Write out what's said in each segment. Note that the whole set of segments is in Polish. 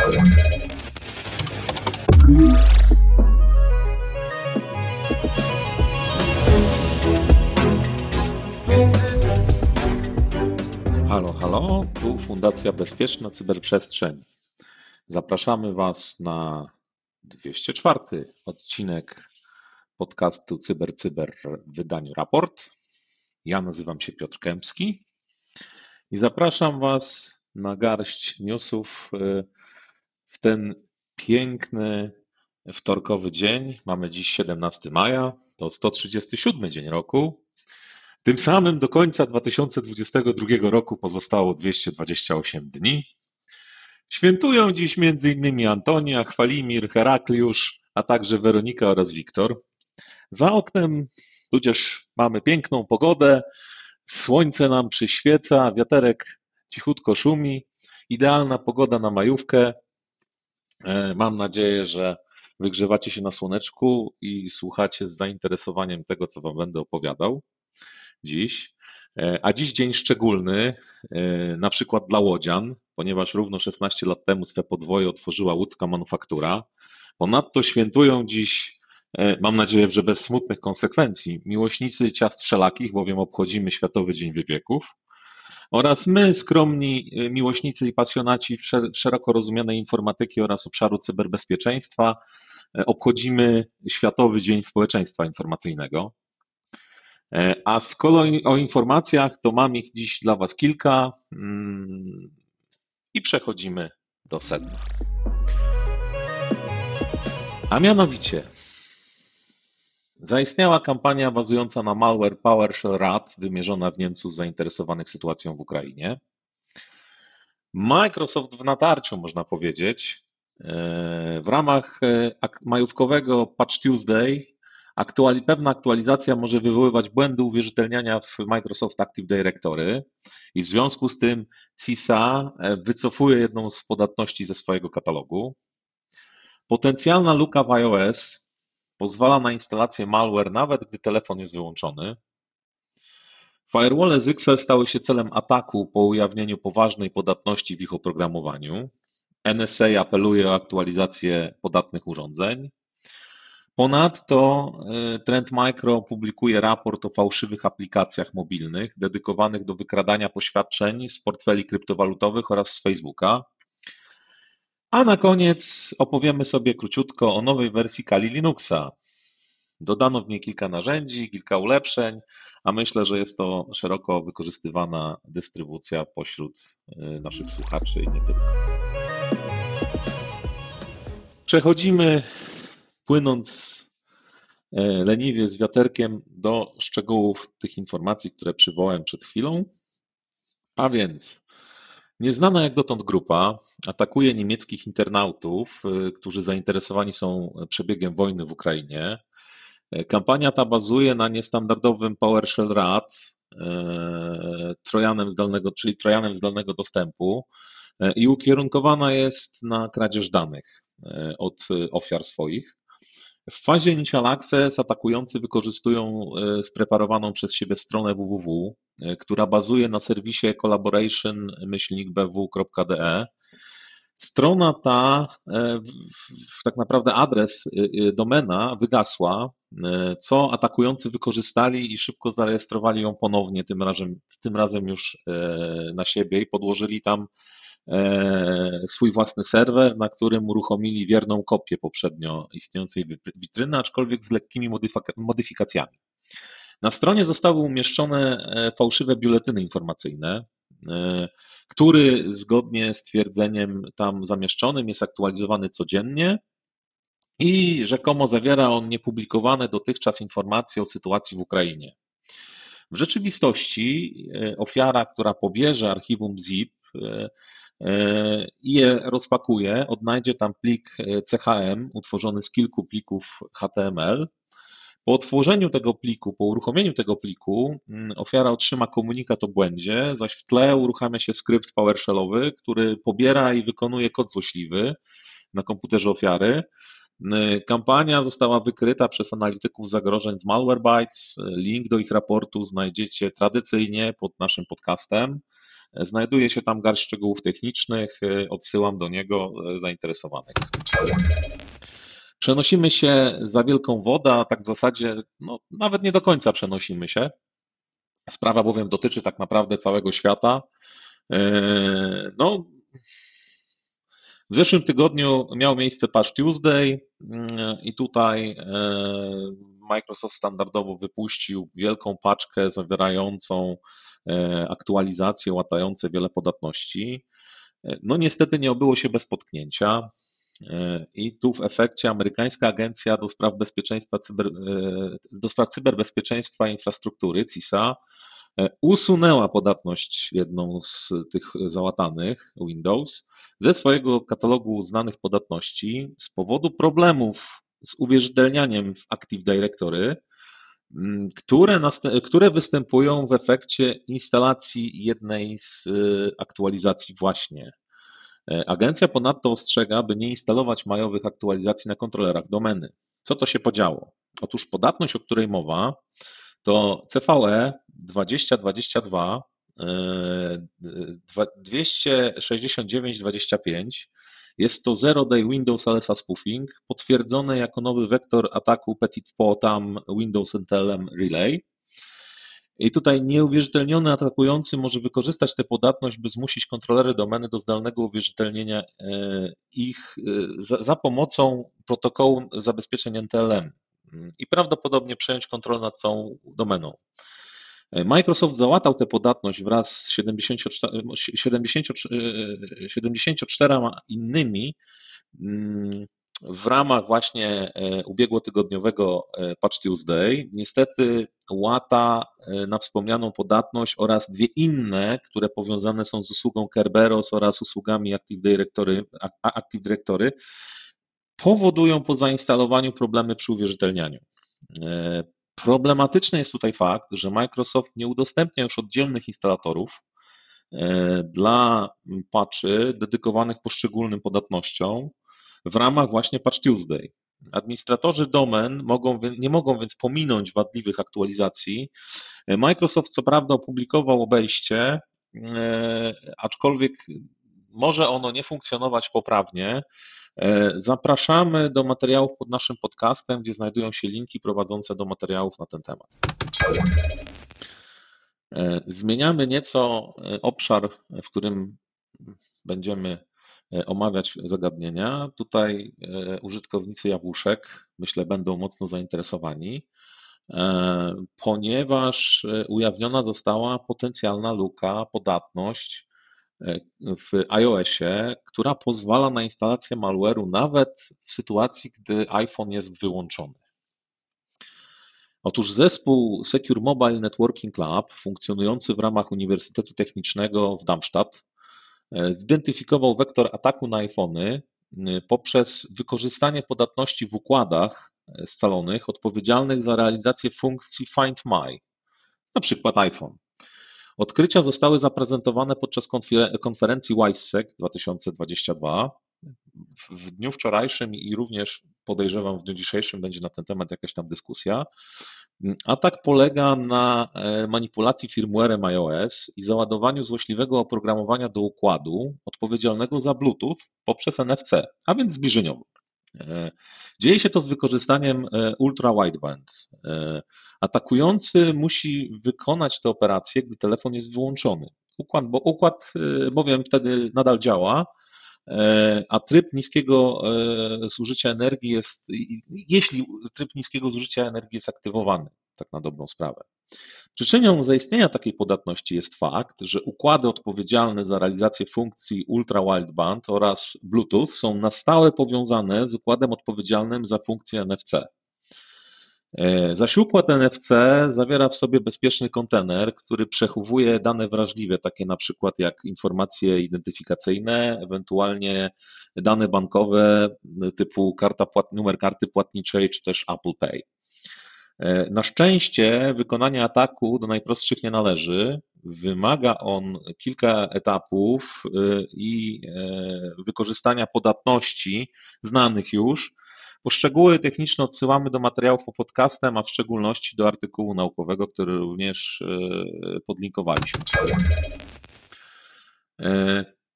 Halo, halo, tu Fundacja Bezpieczna Cyberprzestrzeń. Zapraszamy Was na 204 odcinek podcastu CyberCyber Cyber w wydaniu Raport. Ja nazywam się Piotr Kępski i zapraszam Was na garść newsów y, ten piękny wtorkowy dzień. Mamy dziś 17 maja, to 137 dzień roku. Tym samym do końca 2022 roku pozostało 228 dni. Świętują dziś m.in. Antonia, Chwalimir, Herakliusz, a także Weronika oraz Wiktor. Za oknem tudzież mamy piękną pogodę, słońce nam przyświeca, wiaterek cichutko szumi, idealna pogoda na majówkę. E, mam nadzieję, że wygrzewacie się na słoneczku i słuchacie z zainteresowaniem tego, co Wam będę opowiadał dziś. E, a dziś dzień szczególny, e, na przykład dla łodzian, ponieważ równo 16 lat temu swe podwoje otworzyła łódzka manufaktura. Ponadto świętują dziś, mam nadzieję, że bez smutnych konsekwencji, miłośnicy ciast wszelakich, bowiem obchodzimy Światowy Dzień Wypieków. Oraz my, skromni miłośnicy i pasjonaci szeroko rozumianej informatyki oraz obszaru cyberbezpieczeństwa, obchodzimy Światowy Dzień Społeczeństwa Informacyjnego. E, a skoro o informacjach, to mam ich dziś dla Was kilka mm, i przechodzimy do sedna. A mianowicie, zaistniała kampania bazująca na malware PowerShell RAT, wymierzona w Niemców zainteresowanych sytuacją w Ukrainie. Microsoft w natarciu, można powiedzieć, e, w ramach e, majówkowego Patch Tuesday Aktuali, pewna aktualizacja może wywoływać błędy uwierzytelniania w Microsoft Active Directory i w związku z tym CISA e, wycofuje jedną z podatności ze swojego katalogu. Potencjalna luka w iOS pozwala na instalację malware nawet gdy telefon jest wyłączony. Firewall z XL stały się celem ataku po ujawnieniu poważnej podatności w ich oprogramowaniu. NSA apeluje o aktualizację podatnych urządzeń. Ponadto y, Trend Micro publikuje raport o fałszywych aplikacjach mobilnych dedykowanych do wykradania poświadczeń z portfeli kryptowalutowych oraz z Facebooka. A na koniec opowiemy sobie króciutko o nowej wersji Kali Linuxa. Dodano w niej kilka narzędzi, kilka ulepszeń, a myślę, że jest to szeroko wykorzystywana dystrybucja pośród y, naszych słuchaczy i nie tylko. Przechodzimy płynąc e, leniwie z wiaterkiem do szczegółów tych informacji, które przywołałem przed chwilą. A więc nieznana jak dotąd grupa atakuje niemieckich internautów, e, którzy zainteresowani są przebiegiem wojny w Ukrainie. E, kampania ta bazuje na niestandardowym PowerShell RAT, trojanem zdalnego, czyli trojanem zdalnego dostępu i ukierunkowana jest na kradzież danych od ofiar swoich. W fazie Initial Access atakujący wykorzystują e, spreparowaną przez siebie stronę www, e, która bazuje na serwisie collaboration-bw.de. Strona ta, e, tak naprawdę adres, domena wygasła, co atakujący wykorzystali i szybko zarejestrowali ją ponownie, tym razem, tym razem już na siebie i podłożyli tam swój własny serwer, na którym uruchomili wierną kopię poprzednio istniejącej witryny, aczkolwiek z lekkimi modyfikacjami. Na stronie zostały umieszczone e, fałszywe biuletyny informacyjne, e, który zgodnie z twierdzeniem tam zamieszczonym jest aktualizowany codziennie i rzekomo zawiera on niepublikowane dotychczas informacje o sytuacji w Ukrainie. W rzeczywistości ofiara, która pobierze archiwum ZIP, E, i je rozpakuje, odnajdzie tam plik e, CHM utworzony z kilku plików HTML. Po otworzeniu tego pliku, po uruchomieniu tego pliku, mm, ofiara otrzyma komunikat o błędzie, zaś w tle uruchamia się skrypt PowerShellowy, który pobiera i wykonuje kod złośliwy na komputerze ofiary. E, kampania została wykryta przez analityków zagrożeń z Malwarebytes. Link do ich raportu znajdziecie tradycyjnie pod naszym podcastem. Znajduje się tam garść szczegółów technicznych, odsyłam do niego zainteresowanych. Przenosimy się za wielką wodę, a tak w zasadzie no, nawet nie do końca przenosimy się. Sprawa bowiem dotyczy tak naprawdę całego świata. No, w zeszłym tygodniu miał miejsce Patch Tuesday i tutaj Microsoft standardowo wypuścił wielką paczkę zawierającą aktualizacje łatające wiele podatności. E, no niestety nie obyło się bez potknięcia. I tu w efekcie amerykańska agencja do spraw bezpieczeństwa cyber, do spraw cyberbezpieczeństwa infrastruktury CISA E, usunęła podatność jedną z tych załatanych Windows ze swojego katalogu znanych podatności z powodu problemów z uwierzytelnianiem w Active Directory, które, które występują w efekcie instalacji jednej z e, aktualizacji właśnie. E, agencja ponadto ostrzega, by nie instalować majowych aktualizacji na kontrolerach domeny. Co to się podziało? Otóż podatność, o której mowa, to CVE 2022 269-25 jest to Zero Day Windows LSA Spoofing, potwierdzony jako nowy wektor ataku Petit Potam Windows NTLM Relay. I tutaj nieuwierzytelniony atakujący może wykorzystać tę podatność, by zmusić kontrolery domeny do zdalnego uwierzytelnienia e, ich e, za, za pomocą protokołu zabezpieczeń NTLM i prawdopodobnie przejąć kontrolę nad całą domeną. Microsoft załatał tę podatność wraz z 74, 74, 74 innymi mm, w ramach właśnie e, ubiegłotygodniowego e, Patch Tuesday. Niestety łata e, na wspomnianą podatność oraz dwie inne, które powiązane są z usługą Kerberos oraz usługami Active Directory, Active Directory powodują po zainstalowaniu problemy przy uwierzytelnianiu. E, problematyczny jest tutaj fakt, że Microsoft nie udostępnia już oddzielnych instalatorów e, dla patchy dedykowanych poszczególnym podatnościom w ramach właśnie Patch Tuesday. Administratorzy domen mogą, nie mogą więc pominąć wadliwych aktualizacji. E, Microsoft co prawda opublikował obejście, aczkolwiek może ono nie funkcjonować poprawnie, E, zapraszamy do materiałów pod naszym podcastem, gdzie znajdują się linki prowadzące do materiałów na ten temat. E, zmieniamy nieco e, obszar, w którym będziemy omawiać zagadnienia. Tutaj użytkownicy jabłuszek, myślę, będą mocno zainteresowani, ponieważ ujawniona została potencjalna luka, podatność w iOSie, która pozwala na instalację malware'u nawet w sytuacji, gdy iPhone jest wyłączony. Otóż zespół Secure Mobile Networking Lab, funkcjonujący w ramach Uniwersytetu Technicznego w Darmstadt, e, zidentyfikował wektor ataku na iPhony poprzez wykorzystanie podatności w układach e, scalonych odpowiedzialnych za realizację funkcji Find My, na przykład iPhone. Odkrycia zostały zaprezentowane podczas konferencji WISEC 2022. W dniu wczorajszym i również podejrzewam w dniu dzisiejszym będzie na ten temat jakaś tam dyskusja. Atak polega na e, manipulacji firmwarem iOS i załadowaniu złośliwego oprogramowania do układu odpowiedzialnego za Bluetooth poprzez NFC, a więc zbliżeniowo. E, dzieje się to z wykorzystaniem e, ultra wideband. E, atakujący musi wykonać tę operację, gdy telefon jest wyłączony. Układ, bo układ bowiem wtedy nadal działa, a tryb niskiego zużycia energii jest, jeśli tryb niskiego zużycia energii jest aktywowany, tak na dobrą sprawę. Przyczyną zaistnienia takiej podatności jest fakt, że układy odpowiedzialne za realizację funkcji Ultra Wideband oraz Bluetooth są na stałe powiązane z układem odpowiedzialnym za funkcję NFC. E, zaś układ NFC zawiera w sobie bezpieczny kontener, który przechowuje dane wrażliwe, takie na przykład jak informacje identyfikacyjne, ewentualnie dane bankowe typu karta numer karty płatniczej czy też Apple Pay. E, na szczęście wykonanie ataku do najprostszych nie należy. Wymaga on kilka etapów e, i e, wykorzystania podatności znanych już. Poszczegóły techniczne odsyłamy do materiałów po podcastem, a w szczególności do artykułu naukowego, który również podlinkowaliśmy.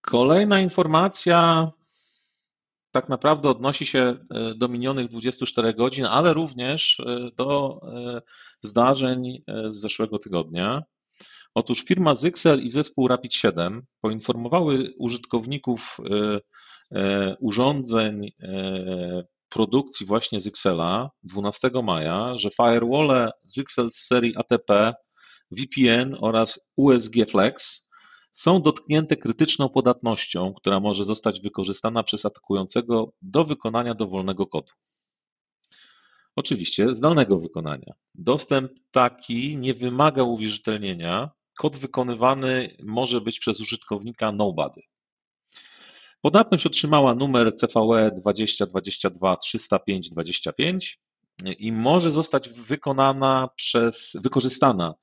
Kolejna informacja tak naprawdę odnosi się do minionych 24 godzin, ale również do zdarzeń z zeszłego tygodnia. Otóż firma Zyxel i zespół Rapid7 poinformowały użytkowników urządzeń produkcji właśnie Zyxela 12 maja, że firewalle Zyxel z serii ATP, VPN oraz USG Flex są dotknięte krytyczną podatnością, która może zostać wykorzystana przez atakującego do wykonania dowolnego kodu. Oczywiście zdalnego wykonania. Dostęp taki nie wymaga uwierzytelnienia. Kod wykonywany może być przez użytkownika nobody. Podatność otrzymała numer CVE 2022 305 25 i może zostać wykonana przez, wykorzystana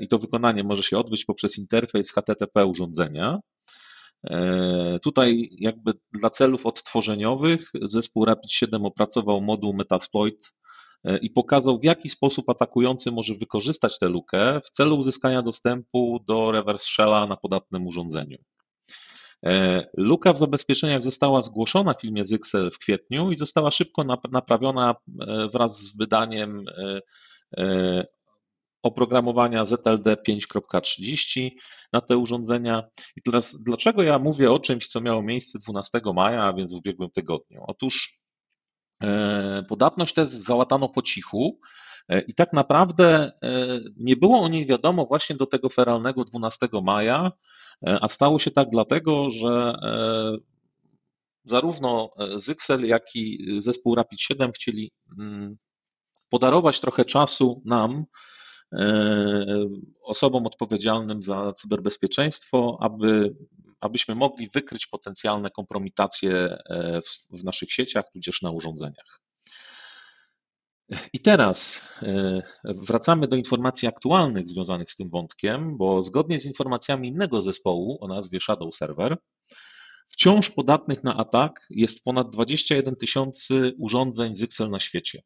i to wykonanie może się odbyć poprzez interfejs HTTP urządzenia. E, tutaj jakby dla celów odtworzeniowych zespół Rapid7 opracował moduł Metasploit e, i pokazał w jaki sposób atakujący może wykorzystać tę lukę w celu uzyskania dostępu do reverse shella na podatnym urządzeniu. E, luka w zabezpieczeniach została zgłoszona w filmie Zyxel w kwietniu i została szybko naprawiona e, wraz z wydaniem e, oprogramowania ZLD 5.30 na te urządzenia. I teraz dlaczego ja mówię o czymś, co miało miejsce 12 maja, a więc w ubiegłym tygodniu? Otóż podatność tę załatano po cichu i tak naprawdę nie było o niej wiadomo właśnie do tego feralnego 12 maja, E, a stało się tak dlatego, że e, zarówno Zyxel, jak i zespół Rapid 7 chcieli mm, podarować trochę czasu nam, e, osobom odpowiedzialnym za cyberbezpieczeństwo, aby, abyśmy mogli wykryć potencjalne kompromitacje w, w naszych sieciach, tudzież na urządzeniach. I teraz e, wracamy do informacji aktualnych związanych z tym wątkiem, bo zgodnie z informacjami innego zespołu o nazwie Shadow Server, wciąż podatnych na atak jest ponad 21 tysięcy urządzeń Zyxel na świecie.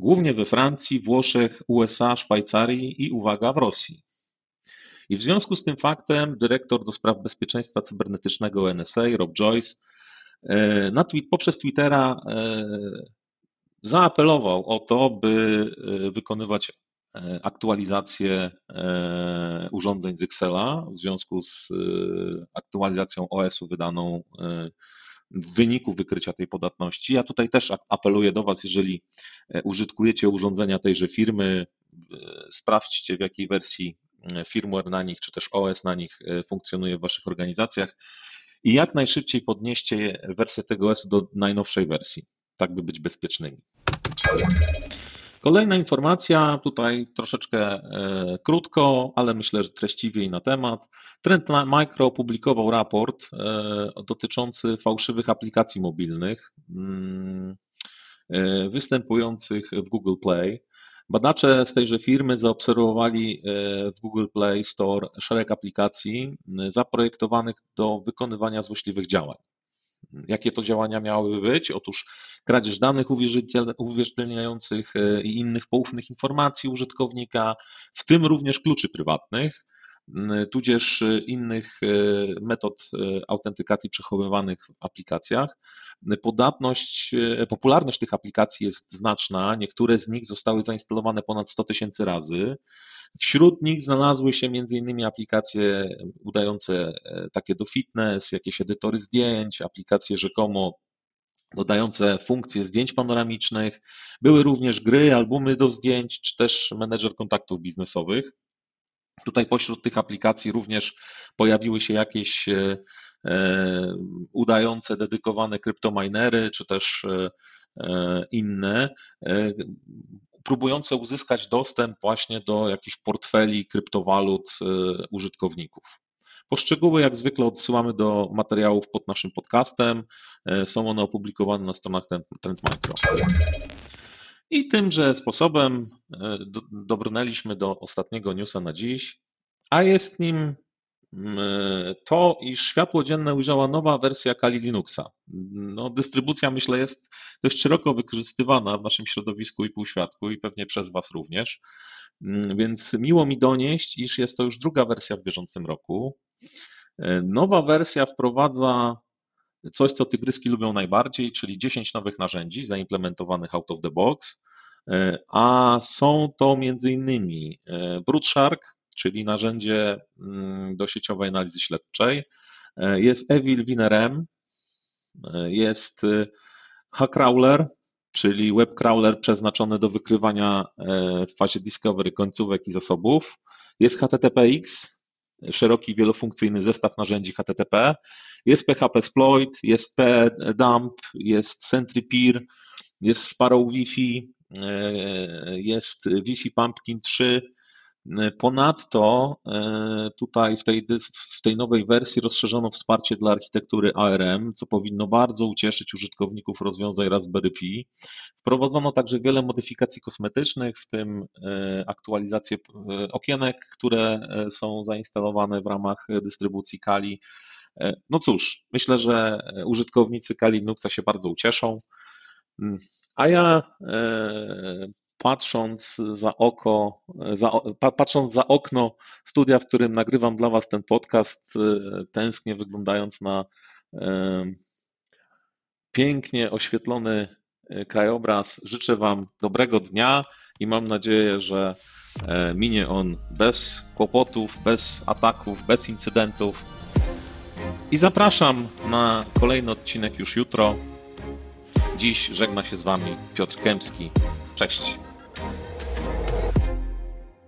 Głównie we Francji, Włoszech, USA, Szwajcarii i uwaga w Rosji. I w związku z tym faktem dyrektor do spraw bezpieczeństwa cybernetycznego NSA, Rob Joyce, e, na tweet, poprzez Twittera e, zaapelował o to, by e, wykonywać aktualizację urządzeń Zyxela w związku z aktualizacją OS-u wydaną w wyniku wykrycia tej podatności. Ja tutaj też apeluję do Was, jeżeli użytkujecie urządzenia tejże firmy, sprawdźcie w jakiej wersji firmware na nich, czy też OS na nich funkcjonuje w Waszych organizacjach i jak najszybciej podnieście wersję tego OS do najnowszej wersji tak by być bezpiecznymi. Kolejna informacja, tutaj troszeczkę e, krótko, ale myślę, że treściwiej na temat. Trend Micro opublikował raport e, dotyczący fałszywych aplikacji mobilnych mm, e, występujących w Google Play. Badacze z tejże firmy zaobserwowali w Google Play Store szereg aplikacji zaprojektowanych do wykonywania złośliwych działań. Jakie to działania miałyby być? Otóż kradzież danych uwierzytelniających e, i innych poufnych informacji użytkownika, w tym również kluczy prywatnych, tudzież e, innych e, metod autentykacji przechowywanych w aplikacjach. Podatność, popularność tych aplikacji jest znaczna. Niektóre z nich zostały zainstalowane ponad 100 tysięcy razy. Wśród nich znalazły się m.in. aplikacje udające takie do fitness, jakieś edytory zdjęć, aplikacje rzekomo dodające funkcje zdjęć panoramicznych. Były również gry, albumy do zdjęć, czy też menedżer kontaktów biznesowych. Tutaj pośród tych aplikacji również pojawiły się jakieś e, e, udające dedykowane kryptominery, czy też e, inne, próbujące uzyskać dostęp właśnie do jakichś portfeli kryptowalut użytkowników. Poszczegóły jak zwykle odsyłamy do materiałów pod naszym podcastem. E, są one opublikowane na stronach Trend Micro. I tymże sposobem e, dobrnęliśmy do ostatniego newsa na dziś, a jest nim e, to, iż światło dzienne ujrzała nowa wersja Kali Linuxa. No, dystrybucja, myślę, jest dość szeroko wykorzystywana w naszym środowisku i półświatku i pewnie przez Was również. Mm, więc miło mi donieść, iż jest to już druga wersja w bieżącym roku. Nowa wersja wprowadza coś, co tygryski lubią najbardziej, czyli 10 nowych narzędzi zaimplementowanych out of the box, a są to m.in. Broodshark, czyli narzędzie mm, do sieciowej analizy śledczej, jest Evil WinRM, jest Hackcrawler, czyli web crawler przeznaczony do wykrywania w fazie discovery końcówek i zasobów, jest HTTPX, szeroki wielofunkcyjny zestaw narzędzi HTTP, jest PHP Exploit, jest PDump, jest SentryPeer, jest Sparrow Wi-Fi, jest Wi-Fi Pumpkin 3. Ponadto tutaj w tej, w tej nowej wersji rozszerzono wsparcie dla architektury ARM, co powinno bardzo ucieszyć użytkowników rozwiązań Raspberry Pi. Wprowadzono także wiele modyfikacji kosmetycznych, w tym aktualizację okienek, które są zainstalowane w ramach dystrybucji Kali. No cóż, myślę, że użytkownicy Kali Linuxa się bardzo ucieszą. A ja patrząc za oko, za, patrząc za okno studia, w którym nagrywam dla Was ten podcast, tęsknię wyglądając na pięknie oświetlony krajobraz. Życzę Wam dobrego dnia i mam nadzieję, że minie on bez kłopotów, bez ataków, bez incydentów. I zapraszam na kolejny odcinek już jutro. Dziś żegna się z Wami Piotr Kępski. Cześć.